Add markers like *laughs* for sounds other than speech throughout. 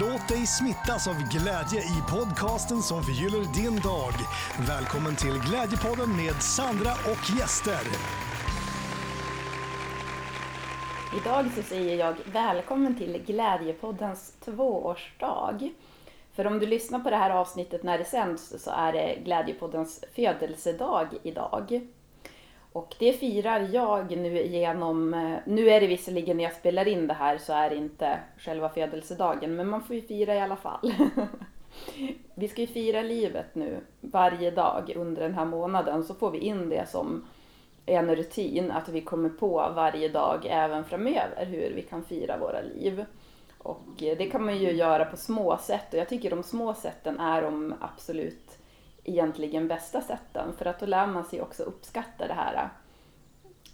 Låt dig smittas av glädje i podcasten som förgyller din dag. Välkommen till Glädjepodden med Sandra och gäster. Idag så säger jag välkommen till Glädjepoddens tvåårsdag. För om du lyssnar på det här avsnittet när det sänds så är det Glädjepoddens födelsedag idag. Och det firar jag nu genom, eh, nu är det visserligen när jag spelar in det här så är det inte själva födelsedagen, men man får ju fira i alla fall. *laughs* vi ska ju fira livet nu varje dag under den här månaden så får vi in det som en rutin att vi kommer på varje dag även framöver hur vi kan fira våra liv. Och eh, det kan man ju göra på små sätt och jag tycker de små sätten är de absolut egentligen bästa sätten för att då lär man sig också uppskatta det här,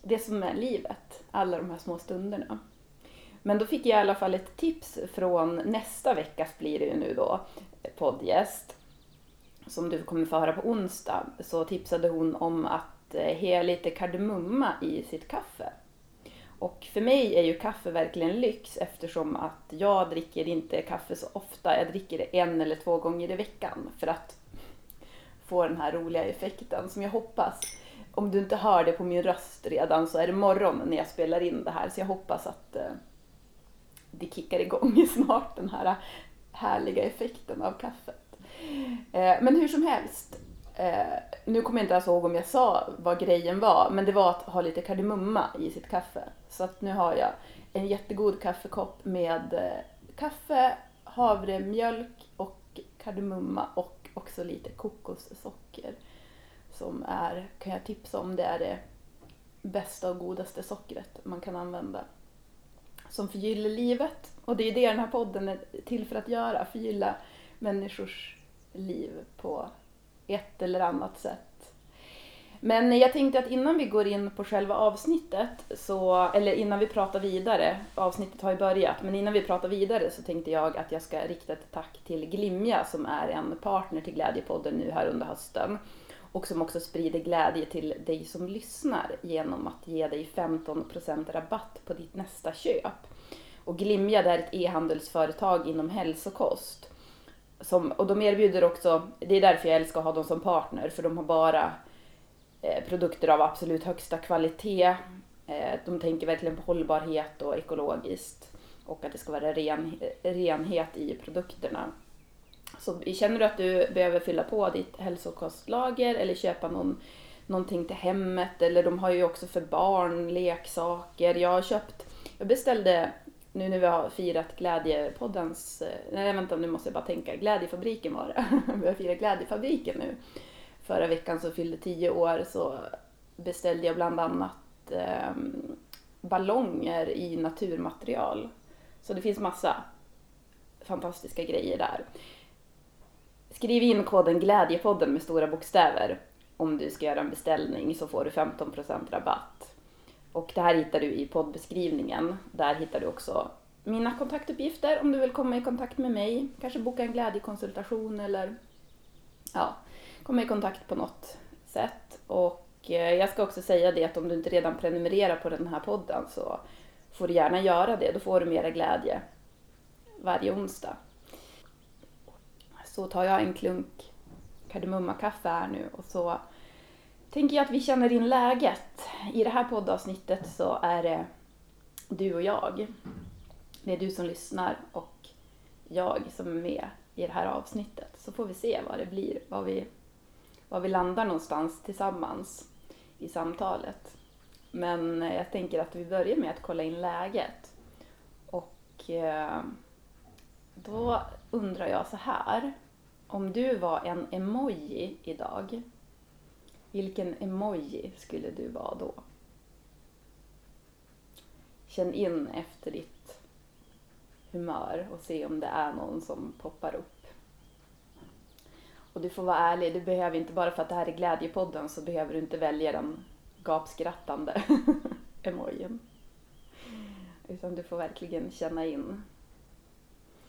det som är livet, alla de här små stunderna. Men då fick jag i alla fall ett tips från nästa veckas blir det ju nu då, poddgäst, som du kommer få höra på onsdag, så tipsade hon om att eh, he lite kardemumma i sitt kaffe. Och för mig är ju kaffe verkligen lyx eftersom att jag dricker inte kaffe så ofta. Jag dricker det en eller två gånger i veckan för att få den här roliga effekten som jag hoppas. Om du inte hör det på min röst redan så är det morgon när jag spelar in det här så jag hoppas att eh, det kickar igång *laughs* snart den här härliga effekten av kaffet. Eh, men hur som helst, Eh, nu kommer jag inte ens ihåg om jag sa vad grejen var, men det var att ha lite kardemumma i sitt kaffe. Så att nu har jag en jättegod kaffekopp med eh, kaffe, havremjölk och kardemumma och också lite kokossocker. Som är, kan jag tipsa om, det är det bästa och godaste sockret man kan använda. Som förgyller livet. Och det är det den här podden är till för att göra, förgylla människors liv på ett eller annat sätt. Men jag tänkte att innan vi går in på själva avsnittet, så, eller innan vi pratar vidare, avsnittet har ju börjat, men innan vi pratar vidare så tänkte jag att jag ska rikta ett tack till Glimja som är en partner till Glädjepodden nu här under hösten och som också sprider glädje till dig som lyssnar genom att ge dig 15% rabatt på ditt nästa köp. Och Glimja är ett e-handelsföretag inom hälsokost som, och de erbjuder också, det är därför jag älskar att ha dem som partner, för de har bara Eh, produkter av absolut högsta kvalitet. Eh, de tänker verkligen på hållbarhet och ekologiskt och att det ska vara ren, eh, renhet i produkterna. Så känner du att du behöver fylla på ditt hälsokostlager eller köpa någon, någonting till hemmet eller de har ju också för barn leksaker. Jag har köpt, jag beställde nu när vi har firat Glädjepoddens, nej vänta nu måste jag bara tänka, Glädjefabriken var det. *laughs* vi har firat Glädjefabriken nu. Förra veckan som fyllde tio år så beställde jag bland annat eh, ballonger i naturmaterial. Så det finns massa fantastiska grejer där. Skriv in koden Glädjepodden med stora bokstäver om du ska göra en beställning så får du 15% rabatt. Och det här hittar du i poddbeskrivningen. Där hittar du också mina kontaktuppgifter om du vill komma i kontakt med mig. Kanske boka en glädjekonsultation eller ja, komma i kontakt på något sätt. Och eh, jag ska också säga det att om du inte redan prenumererar på den här podden så får du gärna göra det. Då får du mera glädje varje onsdag. Så tar jag en klunk kardemummakaffe här nu och så tänker jag att vi känner in läget. I det här poddavsnittet så är det du och jag. Det är du som lyssnar och jag som är med i det här avsnittet. Så får vi se vad det blir, vad vi, var vi landar någonstans tillsammans i samtalet. Men eh, jag tänker att vi börjar med att kolla in läget. Och eh, då undrar jag så här. Om du var en emoji idag, vilken emoji skulle du vara då? Känn in efter ditt humör och se om det är någon som poppar upp. Och du får vara ärlig, du behöver inte bara för att det här är Glädjepodden så behöver du inte välja den gapskrattande *laughs* emojin. Utan du får verkligen känna in.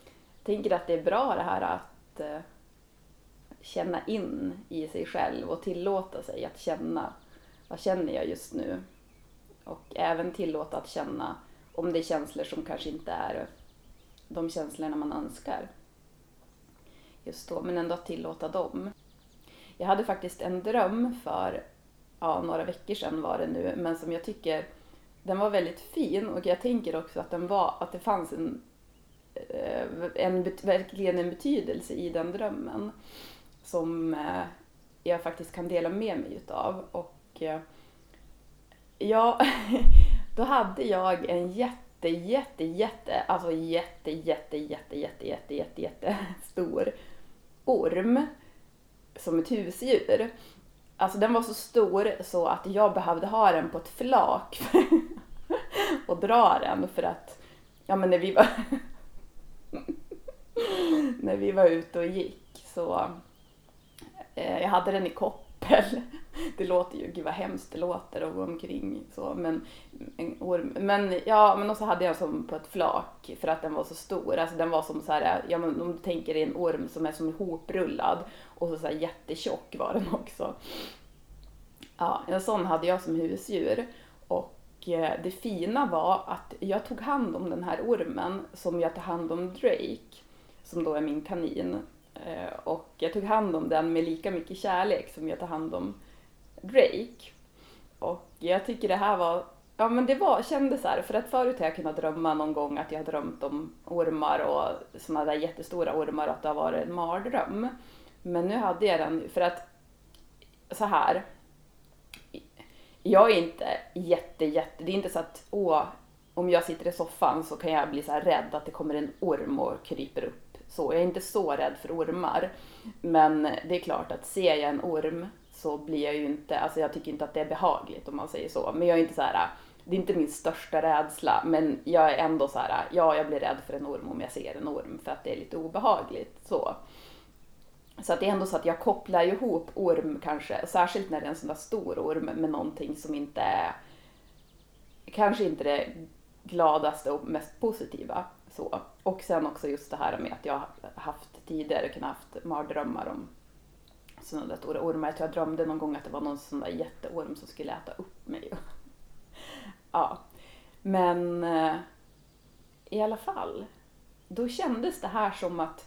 Jag tänker att det är bra det här att eh, känna in i sig själv och tillåta sig att känna vad känner jag just nu? Och även tillåta att känna om det är känslor som kanske inte är de känslorna man önskar just då, men ändå att tillåta dem. Jag hade faktiskt en dröm för ja, några veckor sedan var det nu, men som jag tycker den var väldigt fin och jag tänker också att den var, att det fanns en, eh, en, verkligen en betydelse i den drömmen som eh, jag faktiskt kan dela med mig utav. Och eh, ja, *laughs* då hade jag en jätte, jätte, jätte, alltså jätte, jätte, jätte, jätte, jätte, jätte, jätte stor orm som ett husdjur. Alltså den var så stor så att jag behövde ha den på ett flak *laughs* och dra den för att, ja men när vi var *laughs* när vi var ute och gick så eh, jag hade den i koppel. Det låter ju, gud vad hemskt det låter att gå omkring så men, en men ja men också hade jag som på ett flak för att den var så stor. Alltså den var som så här, ja men om du tänker dig en orm som är som ihoprullad och så, så här jättetjock var den också. Ja, en sån hade jag som husdjur. Och eh, det fina var att jag tog hand om den här ormen som jag tar hand om Drake, som då är min kanin. Eh, och jag tog hand om den med lika mycket kärlek som jag tar hand om Drake. Och jag tycker det här var, ja men det var, kändes så här, för att förut har jag kunnat drömma någon gång att jag har drömt om ormar och sådana där jättestora ormar och att det har varit en mardröm. Men nu hade jag den, för att så här, jag är inte jätte, jätte, det är inte så att åh, om jag sitter i soffan så kan jag bli så här rädd att det kommer en orm och kryper upp. Så jag är inte så rädd för ormar. Men det är klart att ser jag en orm så blir jag ju inte, alltså jag tycker inte att det är behagligt om man säger så. Men jag är inte så här, det är inte min största rädsla, men jag är ändå så här, ja jag blir rädd för en orm om jag ser en orm för att det är lite obehagligt. Så. Så att det är ändå så att jag kopplar ihop orm kanske, särskilt när det är en sån där stor orm med någonting som inte är kanske inte det gladaste och mest positiva. Så. Och sen också just det här med att jag haft tidigare kunnat haft mardrömmar om sådana där stora ormar. Jag tror jag drömde någon gång att det var någon sån där jätteorm som skulle äta upp mig. *laughs* ja. Men eh, i alla fall, då kändes det här som att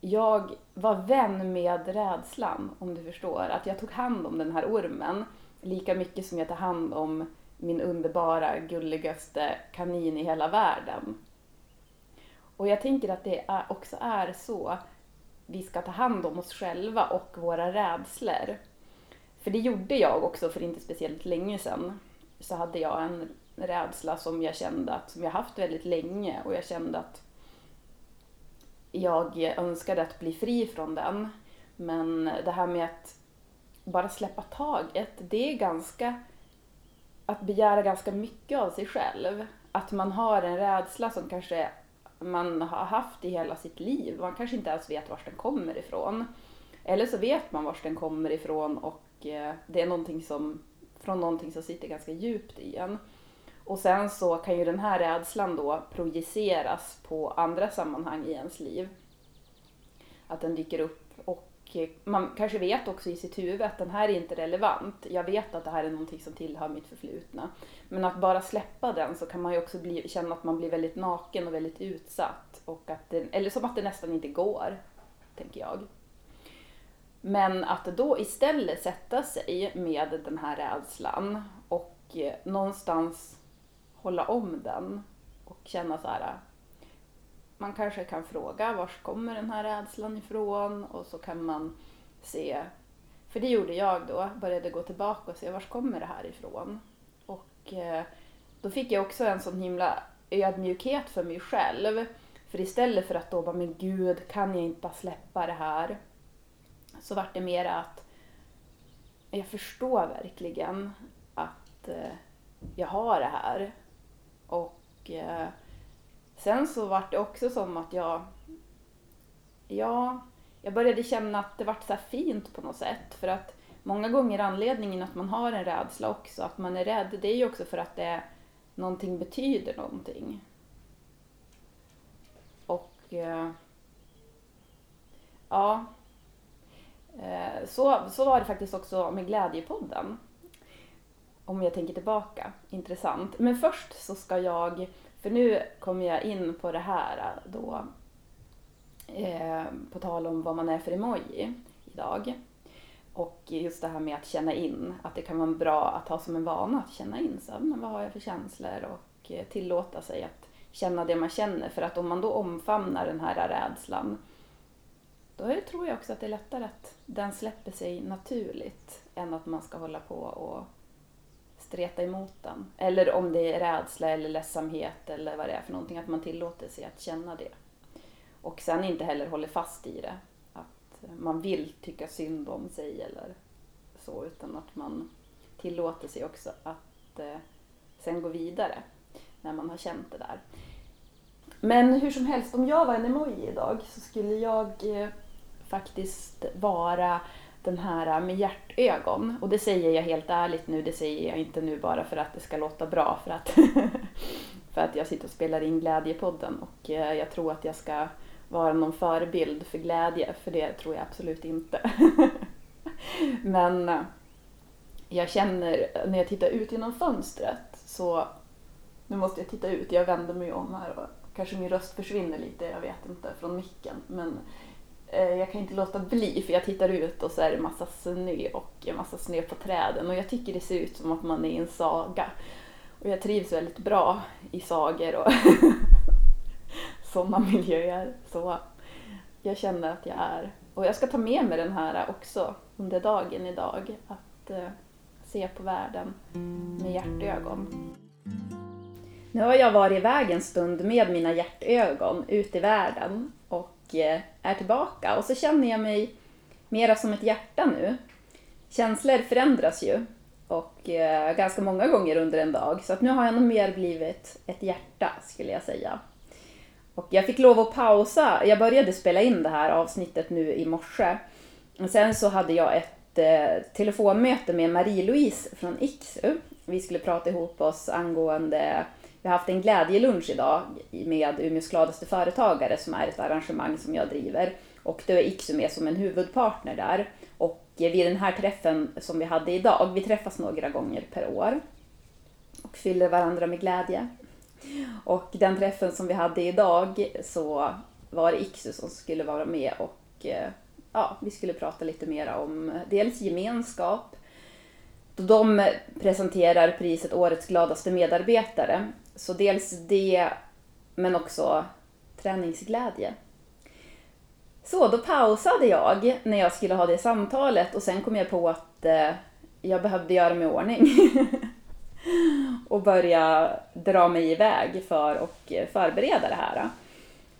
jag var vän med rädslan, om du förstår. Att jag tog hand om den här ormen lika mycket som jag tar hand om min underbara, gulligaste kanin i hela världen. Och jag tänker att det också är så vi ska ta hand om oss själva och våra rädslor. För det gjorde jag också för inte speciellt länge sedan. Så hade jag en rädsla som jag kände att, som jag haft väldigt länge och jag kände att jag önskade att bli fri från den. Men det här med att bara släppa taget, det är ganska att begära ganska mycket av sig själv. Att man har en rädsla som kanske man har haft i hela sitt liv. Man kanske inte ens vet var den kommer ifrån. Eller så vet man var den kommer ifrån och eh, det är någonting som, från någonting som sitter ganska djupt i en. Och sen så kan ju den här rädslan då projiceras på andra sammanhang i ens liv. Att den dyker upp man kanske vet också i sitt huvud att den här är inte relevant. Jag vet att det här är någonting som tillhör mitt förflutna. Men att bara släppa den så kan man ju också bli, känna att man blir väldigt naken och väldigt utsatt. Och att det, eller som att det nästan inte går, tänker jag. Men att då istället sätta sig med den här rädslan och eh, någonstans hålla om den och känna så här. Man kanske kan fråga var kommer den här rädslan ifrån och så kan man se, för det gjorde jag då, började gå tillbaka och se var kommer det här ifrån. Och eh, då fick jag också en sån himla ödmjukhet för mig själv. För istället för att då bara, men gud, kan jag inte bara släppa det här? Så vart det mer att jag förstår verkligen att eh, jag har det här. Och eh, sen så vart det också som att jag, ja, jag började känna att det vart så fint på något sätt. För att många gånger anledningen att man har en rädsla också, att man är rädd, det är ju också för att det någonting betyder någonting. Och eh, ja, eh, så, så var det faktiskt också med Glädjepodden om jag tänker tillbaka. Intressant. Men först så ska jag för nu kommer jag in på det här då, eh, på tal om vad man är för emoji idag. Och just det här med att känna in, att det kan vara bra att ha som en vana att känna in. Så, men vad har jag för känslor? Och eh, tillåta sig att känna det man känner. För att om man då omfamnar den här rädslan, då tror jag också att det är lättare att den släpper sig naturligt än att man ska hålla på och streta emot den. Eller om det är rädsla eller ledsamhet eller vad det är för någonting, att man tillåter sig att känna det. Och sen inte heller håller fast i det. Att man vill tycka synd om sig eller så, utan att man tillåter sig också att eh, sen gå vidare när man har känt det där. Men hur som helst, om jag var en emoji idag så skulle jag eh, faktiskt vara den här äh, med hjärtögon. Och det säger jag helt ärligt nu, det säger jag inte nu bara för att det ska låta bra för att, *laughs* för att jag sitter och spelar in Glädjepodden och äh, jag tror att jag ska vara någon förebild för glädje, för det tror jag absolut inte. *laughs* Men äh, jag känner när jag tittar ut genom fönstret så, nu måste jag titta ut, jag vänder mig om här och kanske min röst försvinner lite, jag vet inte, från micken. Men Eh, Eh, jag kan inte låta bli för jag tittar ut och så är det massa snö och en massa snö på träden och jag tycker det ser ut som att man är i en saga. Och jag trivs väldigt bra i sagor och *laughs* sådana miljöer. Så jag känner att jag är, och jag ska ta med mig den här också under dagen idag, att uh, se på världen med hjärtögon. Nu har jag varit iväg en stund med mina hjärtögon ut i världen Eh, är tillbaka. Och så känner jag mig mera som ett hjärta nu. Känslor förändras ju och eh, ganska många gånger under en dag. Så att nu har jag nog mer blivit ett hjärta skulle jag säga. Och jag fick lov att pausa. Jag började spela in det här avsnittet nu i morse. Och sen så hade jag ett eh, telefonmöte med Marie-Louise från Iksu. Vi skulle prata ihop oss angående vi har haft en glädjelunch idag med Umeås gladaste företagare som är ett arrangemang som jag driver. Och då är Iksu med som en huvudpartner där. Och vid den här träffen som vi hade idag, vi träffas några gånger per år och fyller varandra med glädje. Och den träffen som vi hade idag så var det Iksu som skulle vara med och ja, vi skulle prata lite mer om dels gemenskap, då de presenterar priset Årets gladaste medarbetare så dels det, men också träningsglädje. Så då pausade jag när jag skulle ha det samtalet och sen kom jag på att eh, jag behövde göra mig i ordning. *laughs* och börja dra mig iväg för att förbereda det här.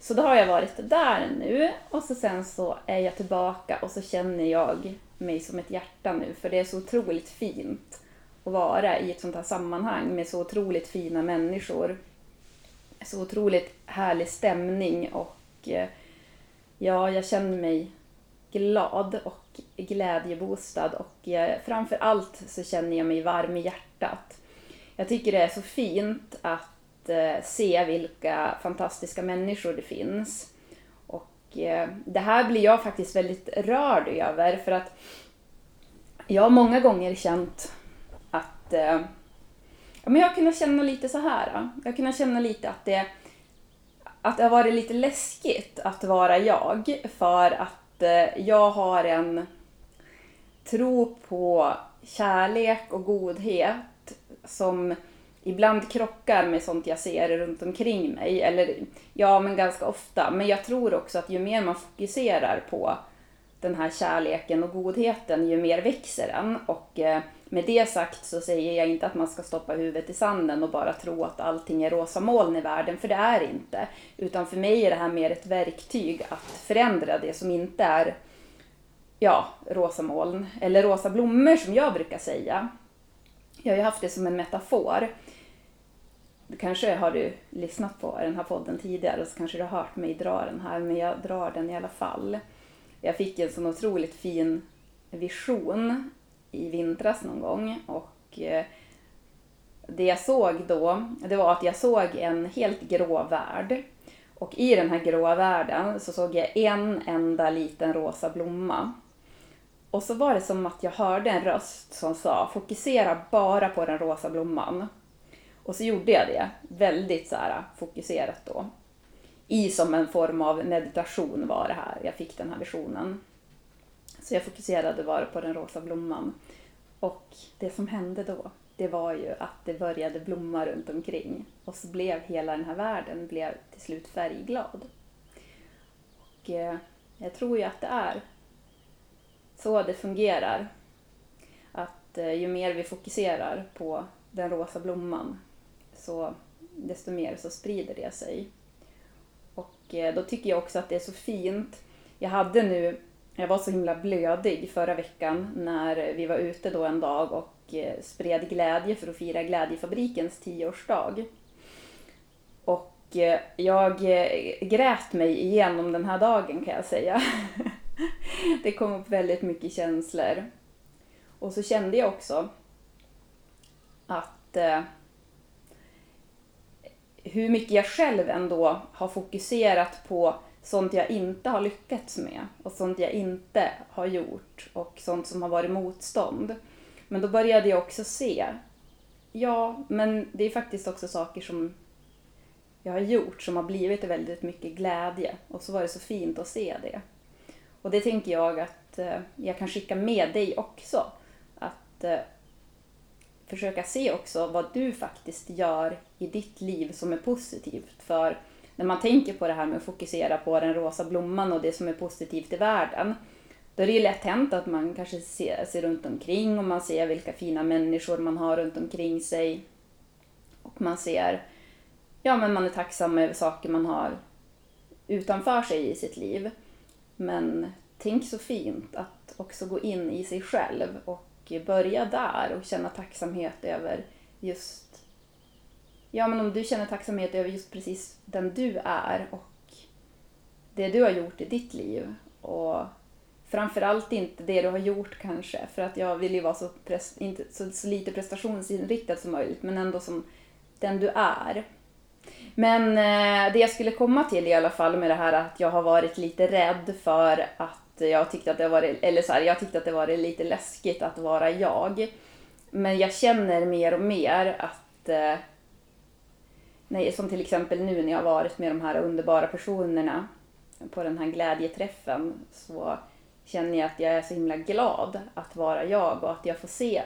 Så då har jag varit där nu och så sen så är jag tillbaka och så känner jag mig som ett hjärta nu för det är så otroligt fint att vara i ett sånt här sammanhang med så otroligt fina människor. Så otroligt härlig stämning och eh, ja, jag känner mig glad och glädjebostad och jag, framför allt så känner jag mig varm i hjärtat. Jag tycker det är så fint att eh, se vilka fantastiska människor det finns. Och det här blir jag faktiskt väldigt rörd över för att jag har många gånger känt att eh, ja, men jag har kunnat känna lite så här. Eh. Jag har kunnat känna lite att det, att det har varit lite läskigt att vara jag för att eh, jag har en tro på kärlek och godhet som ibland krockar med sånt jag ser runt omkring mig. Eller ja, men ganska ofta. Men jag tror också att ju mer man fokuserar på den här kärleken och godheten, ju mer växer den. Och eh, med det sagt så säger jag inte att man ska stoppa huvudet i sanden och bara tro att allting är rosa moln i världen, för det är inte. Utan för mig är det här mer ett verktyg att förändra det som inte är ja, rosa moln, eller rosa blommor som jag brukar säga. Jag har ju haft det som en metafor. Kanske har du lyssnat på den här podden tidigare så kanske du har hört mig dra den här, men jag drar den i alla fall. Jag fick en sån otroligt fin vision i vintras någon gång och eh, det jag såg då, det var att jag såg en helt grå värld. Och i den här gråa världen så såg jag en enda liten rosa blomma. Och så var det som att jag hörde en röst som sa fokusera bara på den rosa blomman. Och så gjorde jag det, väldigt så här fokuserat då. I som en form av meditation var det här, jag fick den här visionen. Så jag fokuserade bara på den rosa blomman. Och det som hände då, det var ju att det började blomma runt omkring. Och så blev hela den här världen blev till slut färgglad. Och eh, jag tror ju att det är så det fungerar. Att eh, ju mer vi fokuserar på den rosa blomman så desto mer så sprider det sig. Och eh, då tycker jag också att det är så fint. Jag hade nu, jag var så himla blödig förra veckan när vi var ute då en dag och eh, spred glädje för att fira Glädjefabrikens tioårsdag. Och eh, jag eh, grät mig igenom den här dagen kan jag säga. *laughs* det kom upp väldigt mycket känslor. Och så kände jag också att hur mycket jag själv ändå har fokuserat på sånt jag inte har lyckats med och sånt jag inte har gjort och sånt som har varit motstånd. Men då började jag också se, ja, men det är faktiskt också saker som jag har gjort som har blivit väldigt mycket glädje och så var det så fint att se det. Och det tänker jag att eh, jag kan skicka med dig också. Att eh, försöka se också vad du faktiskt gör i ditt liv som är positivt. För när man tänker på det här med att fokusera på den rosa blomman och det som är positivt i världen, då är det ju lätt hänt att man kanske ser sig runt omkring och man ser vilka fina människor man har runt omkring sig. Och man ser, ja men man är tacksam över saker man har utanför sig i sitt liv. Men tänk så fint att också gå in i sig själv och börja där och känna tacksamhet över just Ja, men om du känner tacksamhet över just precis den du är och det du har gjort i ditt liv och framförallt inte det du har gjort kanske, för att jag vill ju vara så, inte, så, så lite prestationsinriktad som möjligt, men ändå som den du är. Men eh, det jag skulle komma till i alla fall med det här att jag har varit lite rädd för att jag tyckte att det var, eller så här, jag tyckte att det var lite läskigt att vara jag. Men jag känner mer och mer att, eh, nej, som till exempel nu när jag har varit med de här underbara personerna på den här glädjeträffen så känner jag att jag är så himla glad att vara jag och att jag får se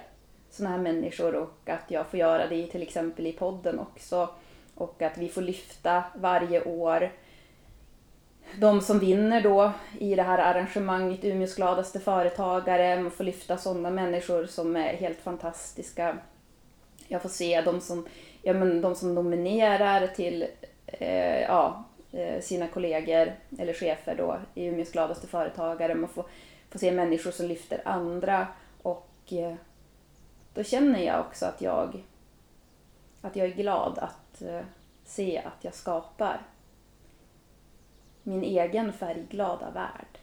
sådana här människor och att jag får göra det till exempel i podden också. Och att vi får lyfta varje år de som vinner då i det här arrangemanget, Umeås gladaste företagare, man får lyfta sådana människor som är helt fantastiska. Jag får se de som, ja, men de som nominerar till eh, ja, eh, sina kollegor eller chefer då i Umeås gladaste företagare. Man får, får se människor som lyfter andra och eh, då känner jag också att jag, att jag är glad att eh, se att jag skapar min egen färgglada värld.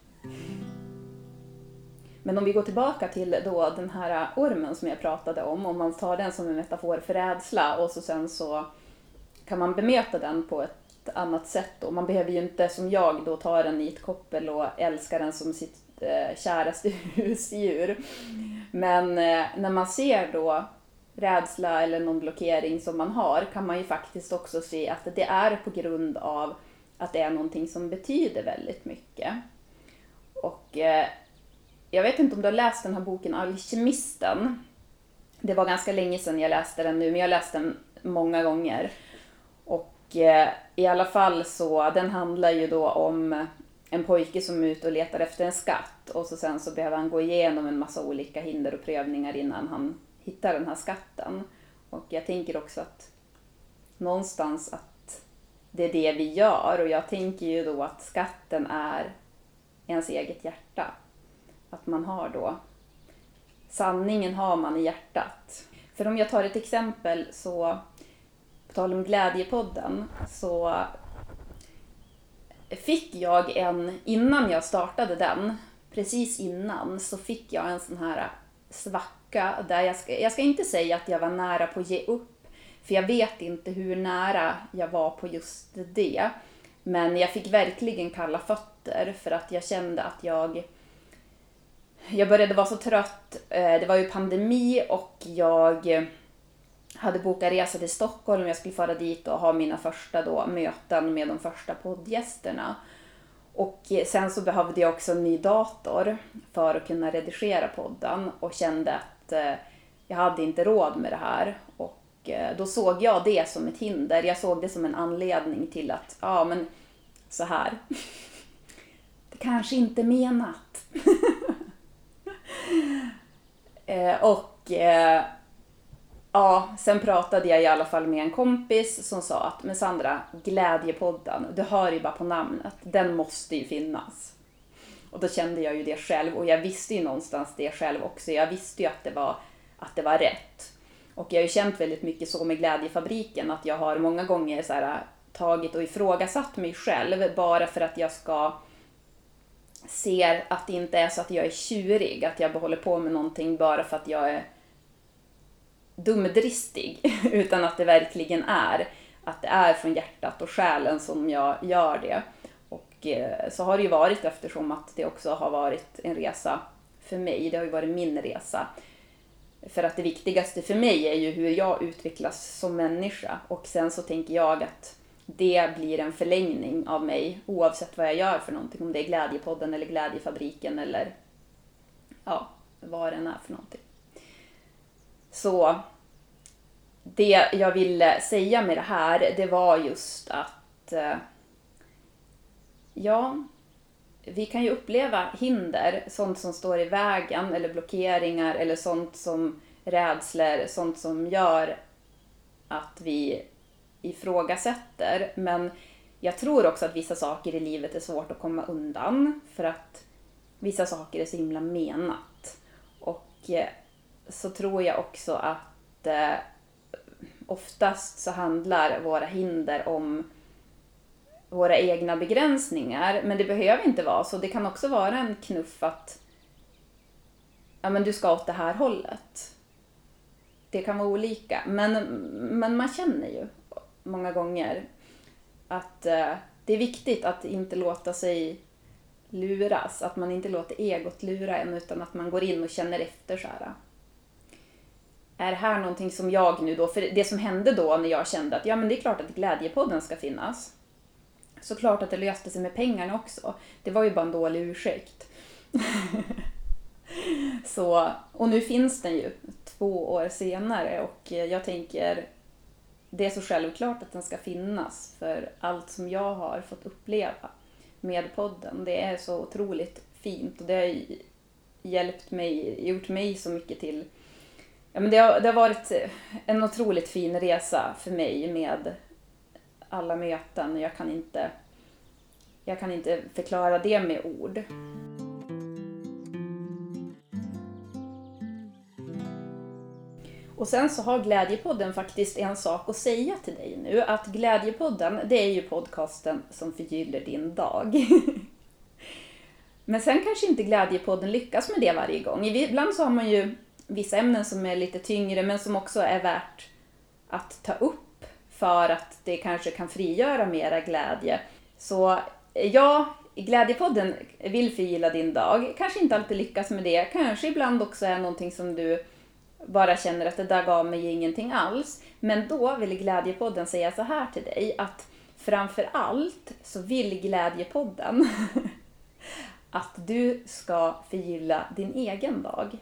Men om vi går tillbaka till då den här ormen som jag pratade om, om man tar den som en metafor för rädsla och så sen så kan man bemöta den på ett annat sätt då. Man behöver ju inte som jag då ta den i ett koppel och älska den som sitt eh, käraste *laughs* husdjur. Men eh, när man ser då rädsla eller någon blockering som man har kan man ju faktiskt också se att det är på grund av att det är någonting som betyder väldigt mycket. Och eh, jag vet inte om du har läst den här boken Alkemisten. Det var ganska länge sedan jag läste den nu, men jag har läst den många gånger. Och eh, i alla fall så, den handlar ju då om en pojke som är ute och letar efter en skatt och så sen så behöver han gå igenom en massa olika hinder och prövningar innan han hittar den här skatten. Och jag tänker också att någonstans att det är det vi gör och jag tänker ju då att skatten är ens eget hjärta. Att man har då sanningen har man i hjärtat. För om jag tar ett exempel så, på tal om Glädjepodden, så fick jag en, innan jag startade den, precis innan, så fick jag en sån här svacka där jag ska, jag ska inte säga att jag var nära på att ge upp för jag vet inte hur nära jag var på just det. Men jag fick verkligen kalla fötter för att jag kände att jag jag började vara så trött. Eh, det var ju pandemi och jag eh, hade bokat resa till Stockholm. Jag skulle fara dit och ha mina första då möten med de första poddgästerna. Och eh, sen så behövde jag också en ny dator för att kunna redigera podden och kände att jag hade inte råd med det här. Och då såg jag det som ett hinder. Jag såg det som en anledning till att, ja men så här. *laughs* Det kanske inte är menat. *laughs* Eh, och eh, Ja, sen pratade jag i alla fall med en kompis som sa att men Sandra, Glädjepodden, du hör ju bara på namnet, den måste ju finnas. Och då kände jag ju det själv och jag visste ju någonstans det själv också. Jag visste ju att det var, att det var rätt. Och jag har ju känt väldigt mycket så med Glädjefabriken att jag har många gånger så här, tagit och ifrågasatt mig själv bara för att jag ska ser att det inte är så att jag är tjurig, att jag håller på med någonting bara för att jag är dumdristig, *laughs* utan att det verkligen är att det är från hjärtat och själen som jag gör det. Och eh, så har det ju varit eftersom att det också har varit en resa för mig. Det har ju varit min resa. För att det viktigaste för mig är ju hur jag utvecklas som människa och sen så tänker jag att det blir en förlängning av mig oavsett vad jag gör för någonting. Om det är Glädjepodden eller Glädjefabriken eller ja, vad det än är för någonting. Så det jag ville säga med det här, det var just att eh, ja, vi kan ju uppleva hinder, sånt som står i vägen eller blockeringar eller sånt som rädslor, sånt som gör att vi ifrågasätter. Men jag tror också att vissa saker i livet är svårt att komma undan för att vissa saker är så himla menat. Och eh, så tror jag också att eh, oftast så handlar våra hinder om våra egna begränsningar. Men det behöver inte vara så. Det kan också vara en knuff att ja, men du ska åt det här hållet. Det kan vara olika. Men, men man känner ju många gånger att eh, det är viktigt att inte låta sig luras. Att man inte låter egot lura en utan att man går in och känner efter så här är det här någonting som jag nu då, för det som hände då när jag kände att ja men det är klart att Glädjepodden ska finnas. Såklart att det löste sig med pengarna också. Det var ju bara en dålig ursäkt. *laughs* så, och nu finns den ju två år senare och jag tänker det är så självklart att den ska finnas för allt som jag har fått uppleva med podden. Det är så otroligt fint och det har hjälpt mig, gjort mig så mycket till ja, men det, har, det har varit en otroligt fin resa för mig med alla möten. Jag kan inte, jag kan inte förklara det med ord. Och sen så har Glädjepodden faktiskt en sak att säga till dig nu. Att Glädjepodden, det är ju podcasten som förgyller din dag. *laughs* Men sen kanske inte Glädjepodden lyckas med det varje gång. Ibland så har man ju vissa ämnen som är lite tyngre men som också är värt att ta upp för att det kanske kan frigöra mera glädje. Så eh, ja, Glädjepodden vill förgylla din dag. Kanske inte alltid lyckas med det. Kanske ibland också är någonting som du bara känner att det där gav mig ingenting alls. Men då vill Glädjepodden säga så här till dig att framför allt så vill Glädjepodden *laughs* att du ska förgylla din egen dag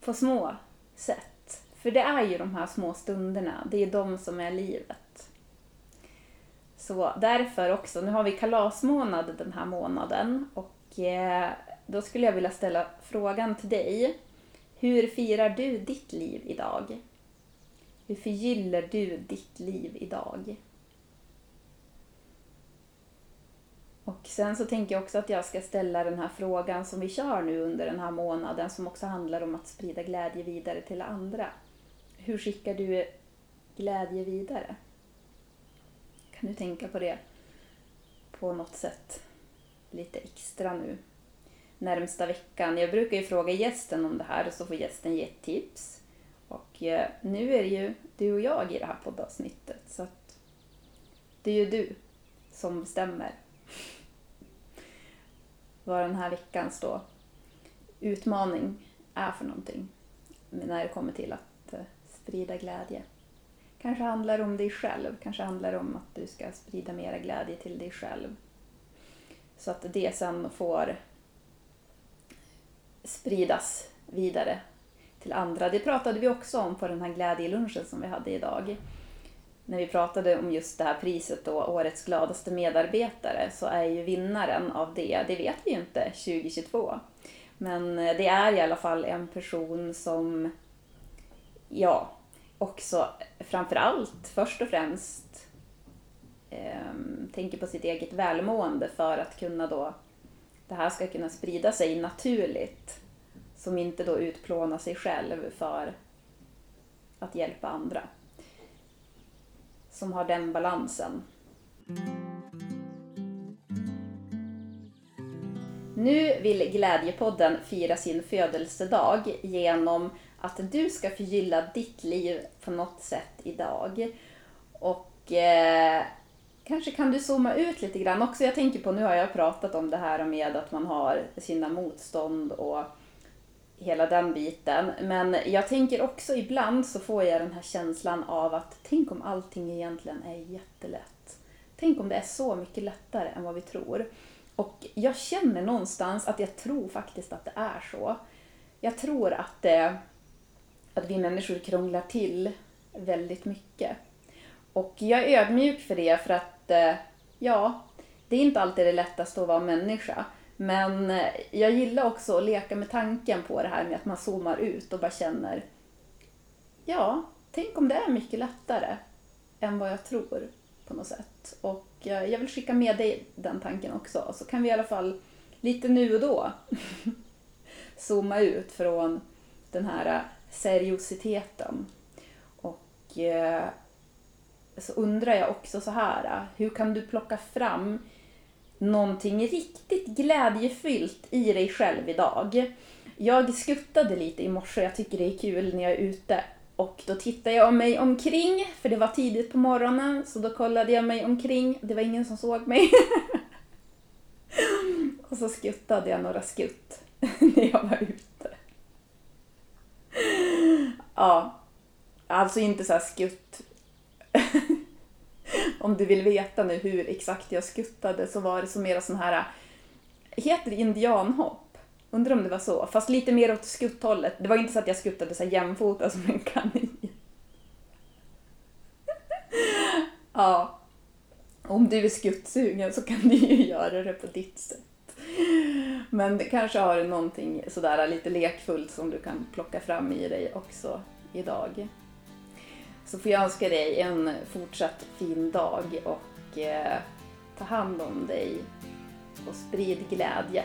på små sätt. För det är ju de här små stunderna, det är de som är livet. Så därför också, nu har vi kalasmånad den här månaden och eh, då skulle jag vilja ställa frågan till dig. Hur firar du ditt liv idag? Hur förgyller du ditt liv idag? Och sen så tänker jag också att jag ska ställa den här frågan som vi kör nu under den här månaden som också handlar om att sprida glädje vidare till andra. Hur skickar du glädje vidare? Kan du tänka på det på något sätt lite extra nu närmsta veckan? Jag brukar ju fråga gästen om det här och så får gästen ge ett tips. Och eh, nu är det ju du och jag i det här poddavsnittet så att det är ju du som bestämmer vad den här veckans då utmaning är för någonting när det kommer till att eh, sprida glädje. Kanske handlar det om dig själv, kanske handlar det om att du ska sprida mera glädje till dig själv. Så att det sen får spridas vidare till andra. Det pratade vi också om på den här glädjelunchen som vi hade idag. När vi pratade om just det här priset då, Årets gladaste medarbetare, så är ju vinnaren av det, det vet vi ju inte 2022. Men eh, det är i alla fall en person som, ja, också framförallt, först och främst eh, tänker på sitt eget välmående för att kunna då, det här ska kunna sprida sig naturligt. Som inte då utplånar sig själv för att hjälpa andra. Som har den balansen. Nu vill Glädjepodden fira sin födelsedag genom att du ska förgylla ditt liv på något sätt idag. Och eh, kanske kan du zooma ut lite grann också. Jag tänker på, nu har jag pratat om det här med att man har sina motstånd och hela den biten. Men jag tänker också ibland så får jag den här känslan av att tänk om allting egentligen är jättelätt. Tänk om det är så mycket lättare än vad vi tror. Och jag känner någonstans att jag tror faktiskt att det är så. Jag tror att, det att vi människor krånglar till väldigt mycket. Och jag är ödmjuk för det för att, att eh, ja, det är inte alltid det lättaste att vara människa. Men eh, jag gillar också att leka med tanken på det här med att man zoomar ut och bara känner, ja, tänk om det är mycket lättare än vad jag tror på något sätt. Och eh, jag vill skicka med dig den tanken också, så kan vi i alla fall lite nu och då *laughs* zooma ut från den här seriositeten. Och så undrar jag också så här, hur kan du plocka fram någonting riktigt glädjefyllt i dig själv idag? Jag skuttade lite i morse, jag tycker det är kul när jag är ute och då tittade jag mig omkring, för det var tidigt på morgonen, så då kollade jag mig omkring. Det var ingen som såg mig. *laughs* och så skuttade jag några skutt *laughs* när jag var ute. Ja, alltså inte så här skutt. *laughs* Om du vill veta nu hur exakt jag skuttade så var det som mera sån här, heter det indianhopp? Undrar om det var så, fast lite mer åt skutthållet. Det var inte så att jag skuttade så jämfota alltså som en kanin. *laughs* ja. Om du är skuttsugen så kan du ju göra det på ditt sätt. Men det kanske har någonting sådär lite lekfullt som du kan plocka fram i dig också idag. Så får jag önska dig en fortsatt fin dag och eh, ta hand om dig och sprid glädje.